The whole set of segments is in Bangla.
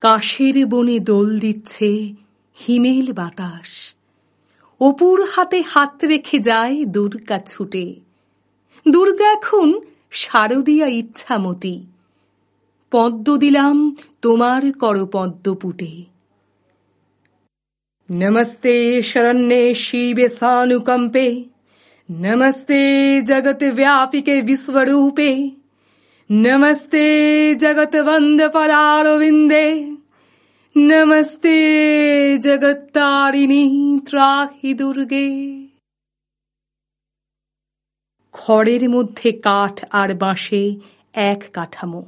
কাশের বনে দোল দিচ্ছে হিমেল বাতাস। অপুর হাতে হাত রেখে যায় দুর্গা ছুটে। দুর্গা এখন শারদিয়া ইচ্ছামতি। পদ্ম দিলাম তোমার কর পদ্ম পুটে নমস্তে শরণ্যে শিবে সানুকম্পে। নমস্তে জগৎ ব্যাপিকে বিশ্বরূপে। नमस्ते जगत वंद परारविंदे নমস্তে জগত্তারিণী ত্রাহি দুর্গে খড়ের মধ্যে কাঠ আর বাঁশে এক কাঠামো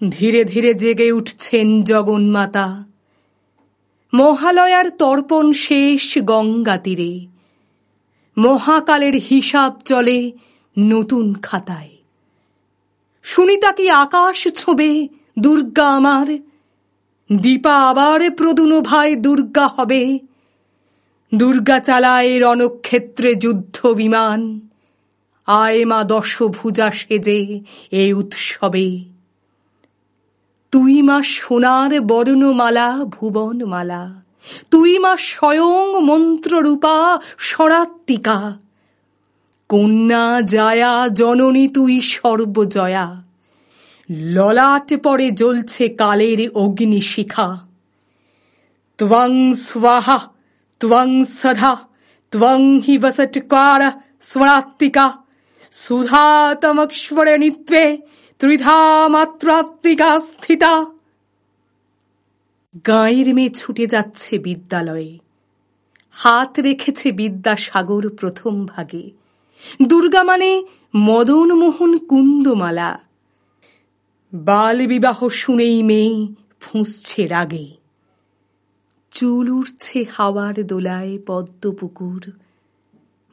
ধীরে ধীরে জেগে উঠছেন জগন্মাতা মহালয়ার তর্পণ শেষ গঙ্গা তীরে মহাকালের হিসাব চলে নতুন খাতায় সুনিতা কি আকাশ ছোবে? দুর্গা আমার। দীপা আবার প্রদুন ভাই দুর্গা হবে। দুর্গা চালায় রণক্ষেত্রে যুদ্ধ বিমান। আয় মা দশভুজা সেজে এ উৎসবে। তুই মা সোনার বর্ণমালা, ভুবনমালা। তুই মা স্বয়ং মন্ত্ররূপা সরাত্মিকা কন্যা জায়া, জননী তুই সর্বজয়া। ললাট পরে জ্বলছে কালের অগ্নিশিখা ত্বং স্বাহা, ত্বং সধা, ত্বং হি বসটকার স্বরাত্মিকা সুধাতমক্ষ্বরে নিত্বে, ত্রিধা মাত্রাত্মিকা স্থিতা। গাঁয়ের মেয়ে ছুটে যাচ্ছে বিদ্যালয়ে। হাত রেখেছে বিদ্যাসাগর প্রথম ভাগে। দুর্গা মানে মদন মোহন কুন্দমালা। বাল বিবাহ শুনেই মেয়ে ফুঁসছে রাগে। চুল উঠছে হাওয়ার দোলায় পদ্মপুকুর।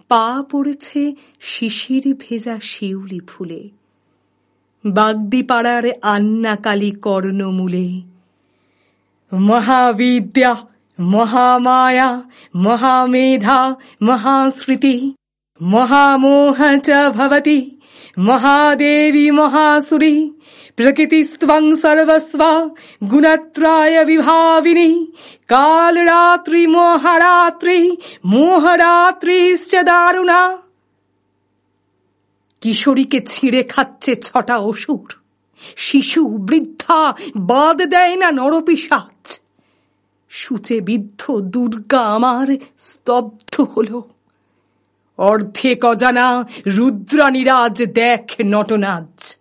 পা পড়েছে শিশির ভেজা শিউলি ফুলে। বাগদিপাড়ার আন্নাকালী কর্ণমূলে। মহাবিদ্যা, মহামায়া, মহামেধা মহাশ্রুতি মহামোহ চ মহাদেবী মহাসুরি, প্রকৃতিস্ত্বং সর্বস্ব গুণত্রায় বিভাবিনী, কালরাত্রি মহারাত্রি, মোহরাত্রিশ্চ দারুণা। কিশোরীকে ছিঁড়ে খাচ্ছে ছটা অসুর, শিশু, বৃদ্ধা, বাদ দেয় না নরপিসাচ সূচে বিদ্ধ দুর্গা আমার স্তব্ধ হল। অর্ধেক অজানা, রুদ্রানিরাজ দেখ নটনাজ।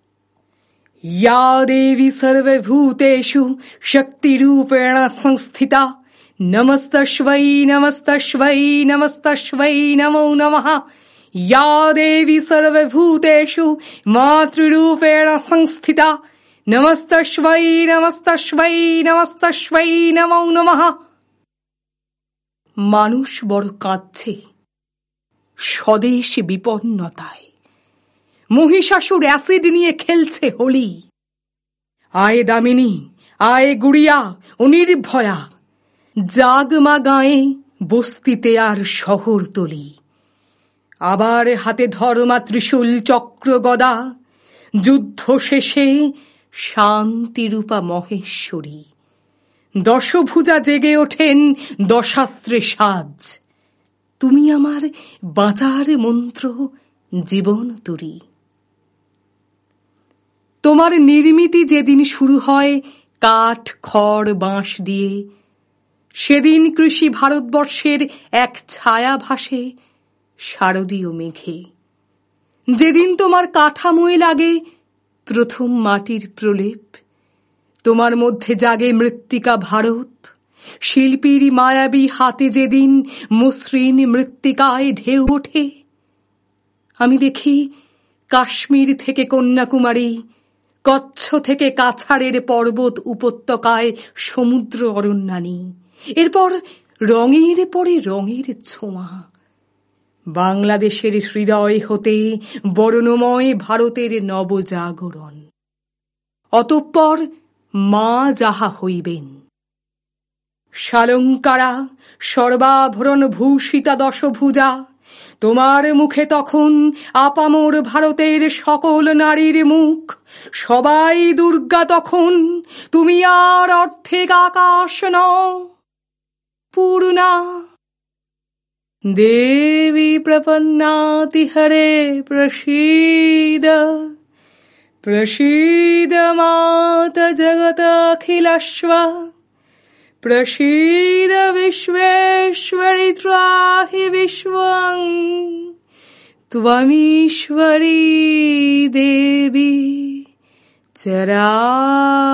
ইয়া দেবী সর্বভূতেষু, শক্তিরূপেণ সংস্থিতা। নমস্তস্বৈ নমস্তস্বৈ নমস্তস্বৈ, নমো নমঃ। ইয়া দেবী সর্বভূতেষু, মাতৃরূপেণ সংস্থিতা। নমস্তস্বৈ নমস্তস্বৈ নমস্তস্বৈ, নমো নমঃ। মানুষ বড় কাঁদছে। স্বদেশ বিপন্নতায়। মহিষাসুর অ্যাসিড নিয়ে খেলছে হোলি। আয় দামিনী, আয় গুড়িয়া ও নির্ভয়া জাগমা গায়ে বস্তিতে আর শহর তলি। আবার হাতে ধর্মা ত্রিশূল চক্র গদা। যুদ্ধ শেষে শান্তিরূপা মহেশ্বরী। দশভুজা জেগে ওঠেন দশাস্ত্রে সাজ। তুমি আমার বাঁচার মন্ত্র জীবন তরী। তোমার নির্মিতি যেদিন শুরু হয়, কাঠ, খড়, বাঁশ দিয়ে, সেদিন কৃষি ভারতবর্ষের এক ছায়া ভাসে শারদীয় মেঘে। যেদিন তোমার কাঠামোয় লাগে প্রথম মাটির প্রলেপ, তোমার মধ্যে জাগে মৃত্তিকা ভারত শিল্পীর মায়াবী হাতে যেদিন মসৃণ মৃত্তিকায় ঢেউ ওঠে, আমি দেখি কাশ্মীর থেকে কন্যাকুমারী, কচ্ছ থেকে কাছাড়ের পর্বত উপত্যকায় সমুদ্র অরণ্যানী। এরপর রঙের পরে রঙের ছোঁয়া। বাংলাদেশের হৃদয় হতে বর্ণময় ভারতের নবজাগরণ। অতঃপর মা যাহা হইবেন শালঙ্কারা সর্বাভরণ ভূষিতা দশভুজা। তোমার মুখে তখন আপামোর ভারতের সকল নারীর মুখ। সবাই দুর্গা তখন, তুমি আর অর্ধেক আকাশ ন পূর্ণা, দেবী প্রপন্নাতি হরে প্রসীদ। প্রসীদ মাত জগত অখিলশ্ব प्रसीद विश्वेश्वरि त्राहि विश्वम् त्वमीश्वरी देवी चराचरश्व